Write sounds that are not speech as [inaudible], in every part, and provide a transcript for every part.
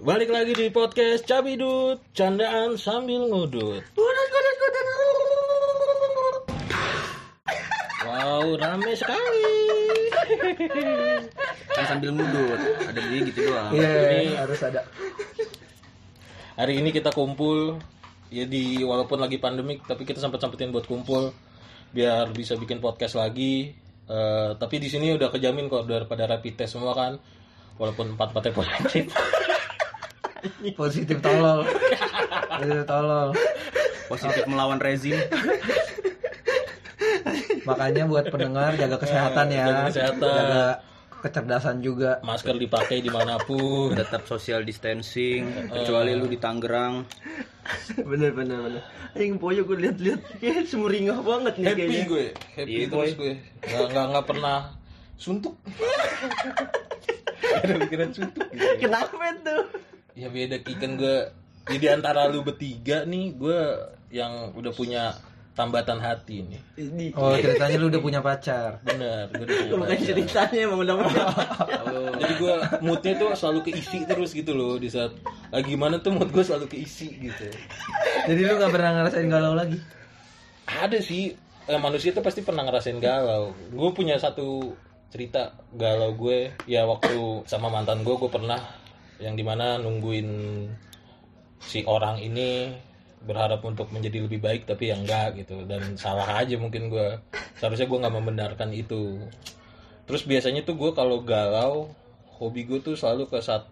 Balik lagi di podcast Cabidut, candaan sambil ngudut. Wow, rame sekali. kan sambil ngudut ada dia gitu doang Iya, Ini- harus ada. Hari ini kita kumpul ya di walaupun lagi pandemik tapi kita sempat sempetin buat kumpul biar bisa bikin podcast lagi. Eh, tapi di sini udah kejamin kok daripada rapid test semua kan. Walaupun empat empatnya positif. [laughs] Positif tolol. Positif tolol. positif melawan rezim Makanya buat pendengar jaga kesehatan ya. Jaga kesehatan. Jaga kecerdasan juga. Masker dipakai di mana pun. tetap social distancing kecuali lu di Tangerang bener bener bener anjing poyo gue liat-liat kayak semeringah banget nih Happy kayaknya gue, happy Iya, terus boy. gue. Nggak, nggak, nggak pernah suntuk. [laughs] Ada pikiran suntuk. gitu. kenapa tuh Ya beda Ki. kan gue jadi antara lu bertiga nih gue yang udah punya tambatan hati nih. ini Oh, ceritanya lu udah punya pacar. Bener, gue udah punya bukan pacar. ceritanya emang udah bener Jadi gue moodnya tuh selalu keisi terus gitu loh di saat lagi gimana tuh mood gue selalu keisi gitu. Jadi lu gak pernah ngerasain galau lagi. Ada sih eh, manusia tuh pasti pernah ngerasain galau. Gue punya satu cerita galau gue ya waktu sama mantan gue gue pernah yang di mana nungguin si orang ini berharap untuk menjadi lebih baik tapi yang enggak gitu dan salah aja mungkin gue seharusnya gue nggak membenarkan itu terus biasanya tuh gue kalau galau hobi gue tuh selalu ke satu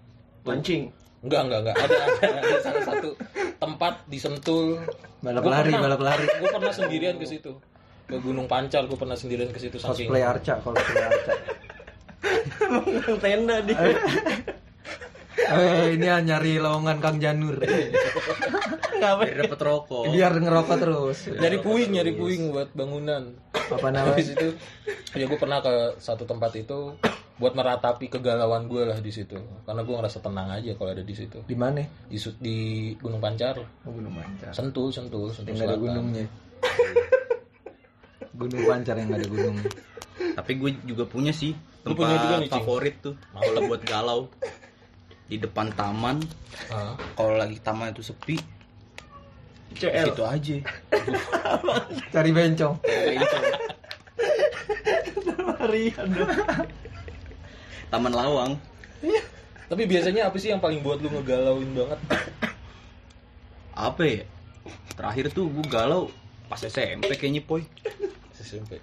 mancing enggak enggak enggak ada ada, ada salah satu tempat di Sentul Balap Gua lari, pernah- balap lari. gue pernah sendirian ke situ ke Gunung Pancar gue pernah sendirian ke situ saking Cosplay Arca, cosplay Arca. Emang tenda dia Eh, ini ya nyari lowongan Kang Janur. ngapain biar dapet rokok Biar ngerokok terus. nyari puing nyari puing buat bangunan Apa namanya? habis itu ya gue pernah ke satu tempat itu buat meratapi kegalauan gue lah di situ. Karena gue ngerasa tenang aja kalau ada di situ. Di mana? di di Gunung Pancar. Oh, Gunung Pancar. Sentul Sentul Sentul Yang ada gunungnya. [laughs] Gunung Pancar yang ada gunungnya. tapi gue juga punya sih tempat punya juga nih, favorit tuh. Kalau buat galau. Di depan taman. Kalau lagi taman itu sepi CL situ aja. Cari bencong. [laughs] Marian dong taman lawang. Tapi biasanya apa sih yang paling buat lu ngegalauin banget? Apa ya? Terakhir tuh gue galau pas SMP kayaknya poy. SMP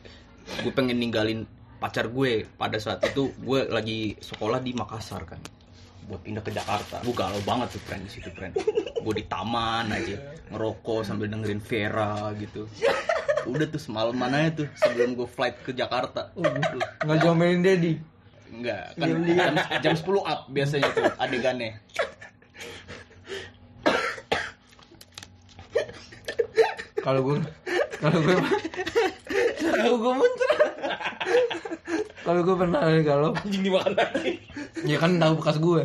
gue pengen ninggalin pacar gue. Pada saat itu gue lagi sekolah di Makassar kan. Buat pindah ke Jakarta. Gue galau banget tuh friend di situ friend gue di taman aja ngerokok sambil dengerin Vera gitu. Udah tuh semalaman aja tuh sebelum gue flight ke Jakarta. Nggak jomelin Dedi. Enggak kan jam, jam 10 up biasanya tuh adegannya. Kalau gue kalau gue Tahu gue muncul kalau gue pernah kali galau, anjing dimakan lagi ya kan tahu bekas gue.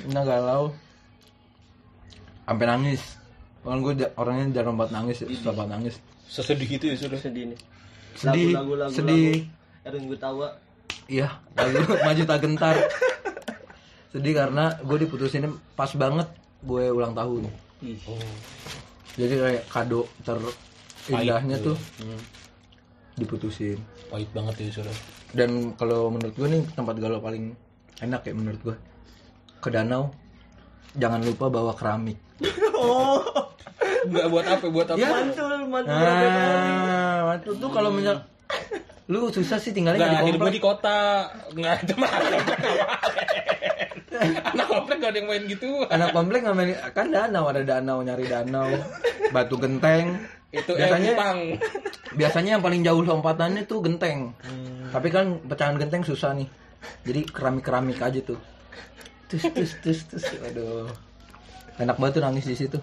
Pernah galau, sampai nangis. Kan gue orangnya jarang banget nangis, susah banget nangis. sesedih itu ya sudah. Sedih nih. Sedih, lagu lagu sedih. Erwin gue tawa Iya, lagu [laughs] maju tak gentar. Sedih karena gue diputusin pas banget gue ulang tahun. Jadi kayak kado terindahnya tuh Hmm, diputusin. pahit banget ya sudah Dan kalau menurut gue nih tempat galau paling enak ya menurut gue ke danau. Jangan lupa bawa keramik. [laughs] oh. Enggak buat apa? Buat apa? Mantul mantul Ah, itu tuh kalau misal lu susah sih tinggalnya nggak di gue komplek. di kota. Enggak, itu mah anak komplek gak ada yang main gitu. Anak komplek nggak main kan danau ada danau nyari danau, batu genteng. Itu biasanya empang. biasanya yang paling jauh lompatannya tuh genteng. Hmm. Tapi kan pecahan genteng susah nih. Jadi keramik-keramik aja tuh. Tus tus tus tus. Aduh. Enak banget tuh nangis di situ.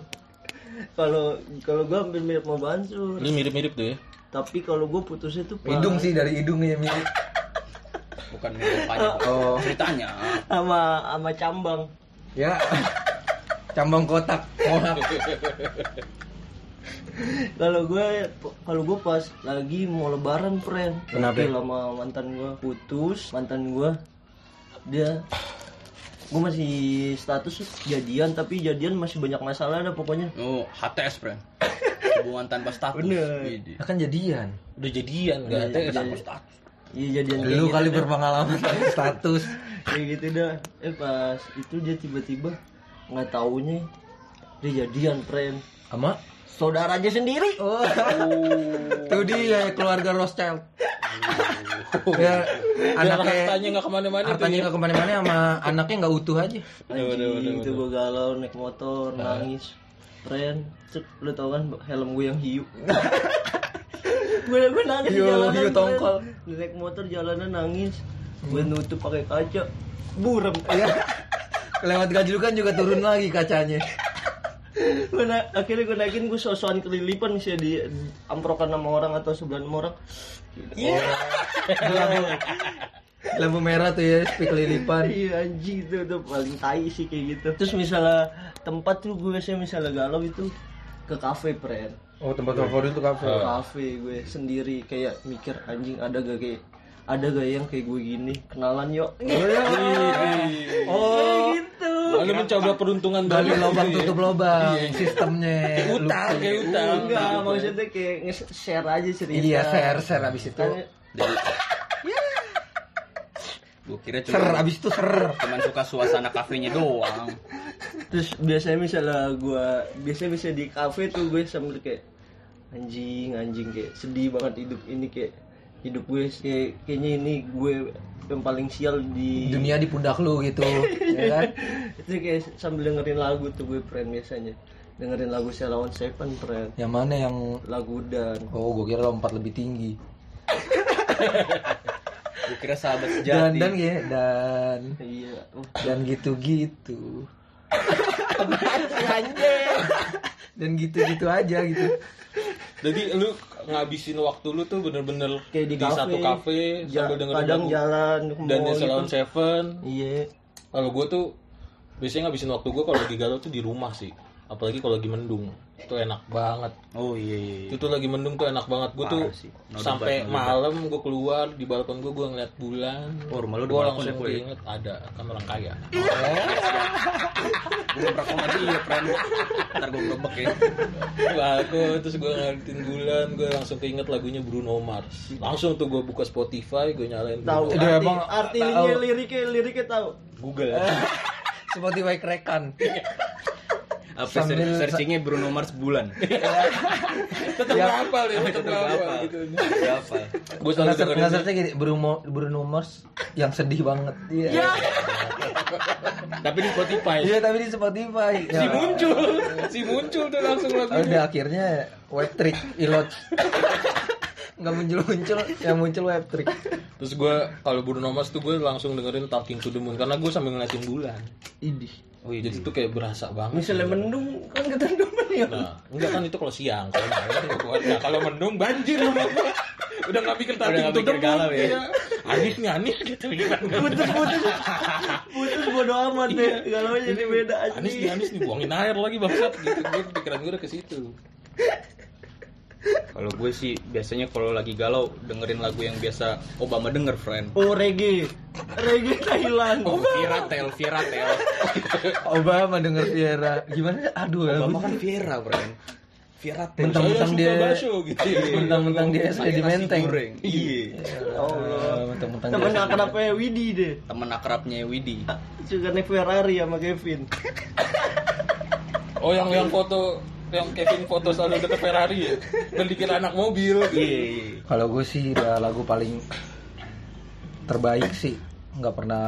kalau kalau gue hampir mirip sama Bansur Lu mirip-mirip tuh ya. Tapi kalau gue putusnya tuh pas Hidung sih dari hidungnya mirip. bukan mukanya [laughs] Oh, ceritanya sama sama cambang ya. Cambang kotak. Kotak. kalau gue kalau gue pas lagi mau lebaran friend Kenapa? Sama mantan gue putus mantan gue dia gue masih status jadian tapi jadian masih banyak masalah dah pokoknya Oh, HTS, friend. Hubungan tanpa status. Bener. Widih. Kan jadian. Udah jadian nggak ada Iya, tanpa iya. status. iya jadian Lu gitu kali dah. berpengalaman [laughs] status. kayak gitu dah eh pas itu dia tiba-tiba nggak taunya dia jadian friend Sama saudaranya sendiri Oh. [laughs] Tuh dia keluarga Rothschild. ya Biar anaknya hartanya nggak ke mana-mana hartanya ya. nggak ke mana-mana sama anaknya nggak utuh aja. Anjing, itu gue galau naik motor nangis Cek, lu tau kan helm gue yang hiu. [laughs] Gue gue nangis di Hiu- jalanan hiu tongkol. naik motor jalanan nangis. Gue nutup pakai kaca. Buram Ya. Lewat gajlukan juga turun lagi kacanya. gue na- akhirnya gue naikin gue sosokan kelilipan sih di amprokan sama orang atau sebelah sama orang. Iya. lampu, lampu merah tuh ya, speak kelilipan. [laughs] iya anjing itu tuh paling tai sih kayak gitu terus misalnya tempat tuh gue biasanya misalnya galau itu ke kafe friend Oh tempat favorit tuh kafe. ke kafe gue sendiri kayak mikir anjing ada gak kayak ada gak yang kayak gue gini kenalan yuk [laughs] [laughs] Oh, gitu Lalu mencoba peruntungan baru lubang tutup lubang sistemnya. Utang kayak utang. enggak maksudnya kayak nge-share aja cerita Iya, share share abis itu. Gue kira Ser cuma abis itu ser. cuman suka suasana kafenya doang. terus biasanya misalnya gue biasanya bisa di kafe tuh gue sambil kayak anjing anjing kayak sedih banget hidup ini kayak hidup gue kayak kayaknya ini gue yang paling sial di Dunia di pundak lu gitu, [laughs] ya kan? itu kayak sambil dengerin lagu tuh gue friend biasanya dengerin lagu Sheila on Seven friend Yang mana yang lagu dan Oh, gue kira lompat lebih tinggi. [laughs] Gue kira sahabat Dan sejati. dan ya, dan iya oh, dan gitu-gitu. [laughs] dan gitu-gitu aja gitu. Jadi lu ngabisin waktu lu tuh bener-bener kayak di, di kafe, satu kafe ja- sambil dengerin kadang lagu. jalan ke dan Salon gitu. Seven. iya Kalau gue tuh biasanya ngabisin waktu gue kalau lagi galau tuh di rumah sih. Apalagi kalau lagi mendung. Itu enak banget. Oh iya iya. iya. Itu tuh lagi mendung tuh enak banget. Gue tuh. No sampai malam gue keluar di balkon gue gue ngeliat bulan. Oh, rumah lu di Gue balkon langsung ya, Boy? keinget ada kan orang kaya. Gue pernah komedi ya, friend. Ntar gue gebek ya. Wah, aku terus gue ngeliatin bulan, gue langsung keinget lagunya Bruno Mars. Langsung tuh gue buka Spotify, gue nyalain tahu arti, emang artinya tahu. liriknya liriknya tahu Google. [laughs] Spotify kerekan. [laughs] Apa Sambil- ser- searchingnya Bruno Mars bulan. [laughs] Tetap hafal ya, tetap hafal gitu. Berapa? Gue selalu Nggak dengerin gini, Bruno Bruno Mars yang sedih banget. Iya. [laughs] tapi di Spotify. Iya, tapi di Spotify. Si muncul, si muncul tuh langsung lagunya. udah akhirnya web trick ilot. Nggak muncul-muncul, yang muncul web trick. Terus gue kalau Bruno Mars tuh gue langsung dengerin Talking to the Moon karena gue sambil ngeliatin bulan. idih Oh iya, jadi tuh kayak berasa banget. misalnya mendung kan ketanduman ya Nah, enggak kan itu kalau siang, kalau malam nggak kuat. Nah, kalau mendung banjir. [laughs] Udah nggak mikir mikir Moon. galau ya? Iya. Anis nih Anis gitu kan. putus putus putus bodo amat deh kalau jadi beda aja Anis nih Anis nih buangin air lagi bangsat gitu. Gue pikiran gue udah ke situ. Kalau gue sih biasanya kalau lagi galau dengerin lagu yang biasa Obama denger, friend. oh reggae reggae Thailand Oh, Viera Tel, Viera Tel. [laughs] Obama denger Viera. Gimana? Aduh, Obama lagu kan Viera, friend. Viera Tel. Mentang-mentang dia gitu. mentang-mentang dia Saya jadi nasi menteng. goreng. Iya. Allah, mentang-mentang temen dia akrabnya Widi deh Temen akrabnya Widi. suka naik Ferrari sama Kevin Oh yang yang foto yang Kevin foto selalu deket Ferrari ya. Dan dikira anak mobil. Iya. Kalau gue sih udah lagu paling terbaik sih. Nggak pernah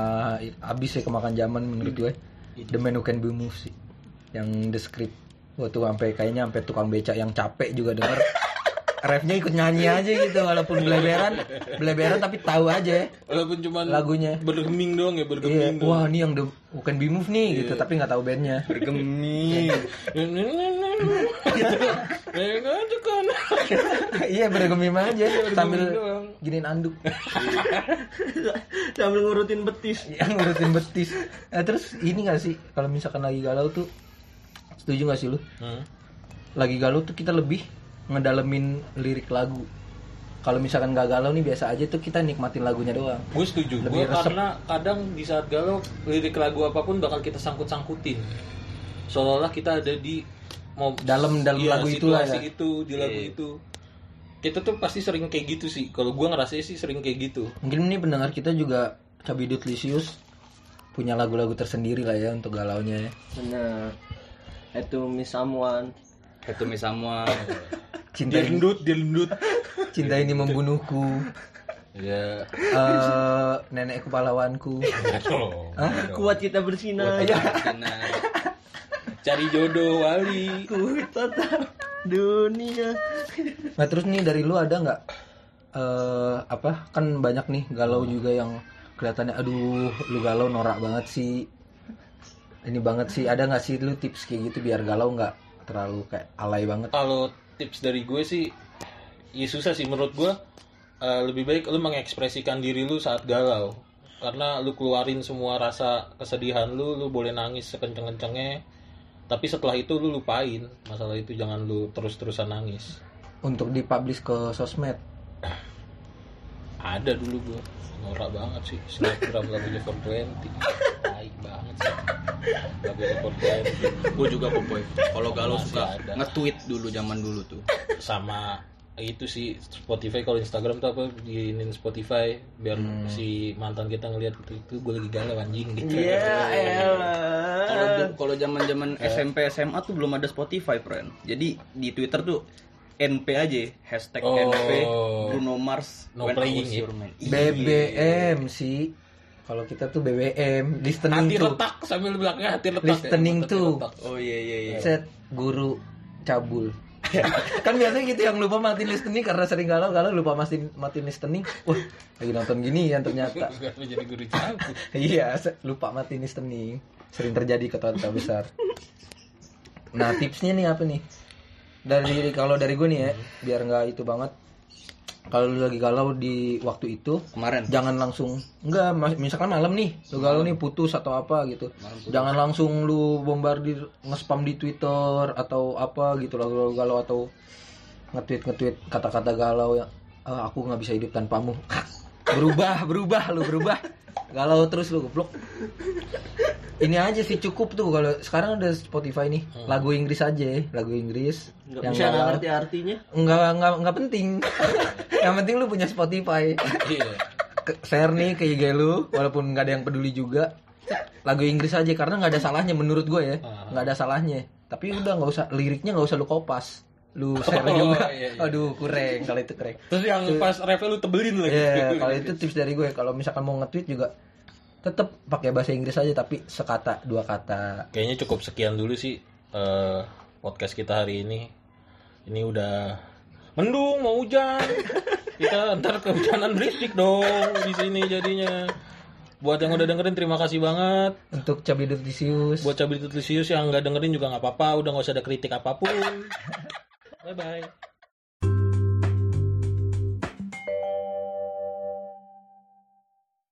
habis ya kemakan zaman menurut gue The Man Who Can Be Moved sih. Yang The Script. Gue tuh sampai kayaknya sampai tukang becak yang capek juga denger. Refnya ikut nyanyi aja gitu walaupun beleberan beleberan tapi tahu aja. Walaupun cuman Lagunya. bergeming doang ya, bergeming. wah ini yang The Who Can Be Moved nih gitu. Tapi nggak tahu bandnya. Bergeming. [laughs] Ngajukan. iya bergemim aja. Sambil doang. giniin anduk. Sambil ngurutin betis. Yang ngurutin betis. Nah, terus ini gak sih kalau misalkan lagi galau tuh setuju gak sih lu? Hmm. lagi galau tuh kita lebih ngedalemin lirik lagu. Kalau misalkan gak galau nih biasa aja tuh kita nikmatin lagunya doang. Gue setuju. Gue karena kadang di saat galau lirik lagu apa pun bakal kita sangkut sangkutin seolah-olah kita ada di mau Dalam- dalam Iya, lagu itulah ya. itu di lagu Iya. itu. Kita tuh pasti sering kayak gitu sih. Kalau gue ngerasa sih sering kayak gitu. Mungkin ini pendengar kita juga Cabidut Lisius punya lagu-lagu tersendiri lah ya untuk galaunya ya. Bener itu miss someone. Itu misalnya [laughs] cinta ini, dilendut dilendut cinta ini membunuhku. Ya Eh, nenekku pahlawanku Hah? kuat kita bersinar [laughs] cari jodoh wali. Ku tetap dunia. Nah terus nih dari lu ada nggak eh apa kan banyak nih galau juga yang kelihatannya aduh lu galau norak banget sih. Ini banget sih. Ada nggak sih lu tips kayak gitu biar galau nggak terlalu kayak alay banget? Kalau tips dari gue sih ya susah sih menurut gue. Eh, lebih baik lu mengekspresikan diri lu saat galau. Karena lu keluarin semua rasa kesedihan lu lu boleh nangis sekenceng-kencengnya tapi setelah itu lu lupain masalah itu jangan lu terus-terusan nangis. Untuk dipublish ke sosmed. Ada dulu gue norak banget sih. Snapgram lagunya 420 baik banget sih. Lagunya 420 gue juga boy kalau galau suka ada. nge-tweet dulu zaman dulu tuh. Sama itu sih Spotify kalau Instagram tuh apa diinin Spotify biar si mantan kita ngeliat itu itu gue lagi galau anjing gitu ya kalau elah kalau zaman zaman SMP SMA tuh belum ada Spotify friend jadi di Twitter tuh NP aja hashtag Oh. NP Bruno Mars No When I playing, Was? Your Man. Iya. BBM sih kalau kita tuh BBM listening hati tuh retak sambil belakangnya hati retak Listening ya, tuh. retak. oh iya iya iya set guru cabul kan biasanya gitu yang lupa matiin listening karena sering galau galau lupa matiin matiin listening. Wah lagi nonton gini yang ternyata. [laughs] Kenapa jadi guru cabut iya lupa matiin listening. Sering terjadi ke kota besar. Nah tipsnya nih apa nih? Dari kalau dari gue nih ya biar nggak itu banget kalau lu lagi galau di waktu itu kemarin. jangan langsung enggak misalkan malam nih lu galau nih putus atau apa gitu. Jangan langsung lu bombardir nge-spam di Twitter atau apa gitu lalu galau atau nge-tweet nge-tweet kata-kata galau yang "Ah, aku nggak bisa hidup tanpamu [laughs] berubah berubah lu berubah. Galau terus lu goblok. Ini aja sih cukup tuh kalau sekarang ada Spotify nih. Lagu Inggris aja lagu Inggris nggak yang bisa nggak ngerti artinya. Nggak nggak nggak penting. [laughs] Yang penting lu punya Spotify. Iya. Ke- share nih ke IG lu walaupun nggak ada yang peduli juga. Lagu Inggris aja karena nggak ada salahnya menurut gue ya. Ah. nggak ada salahnya. Tapi udah nggak usah liriknya nggak usah lu kopas lu share Oh, juga. iya, iya. aduh kurang. Kalau itu kurang. Terus yang pas review lu tebelin lagi. Iya, kalau itu tips dari gue. Kalau misalkan mau nge-tweet juga tetap pakai bahasa Inggris aja tapi sekata dua kata. Kayaknya cukup sekian dulu sih eh, podcast kita hari ini. Ini udah mendung mau hujan. [laughs] Kita ntar kehujanan berisik dong di sini jadinya. Buat yang udah dengerin terima kasih banget. Untuk Cabidut Disius buat cabai tutlisius yang nggak dengerin juga nggak apa-apa. Udah nggak usah ada kritik apa pun [laughs] Bye-bye.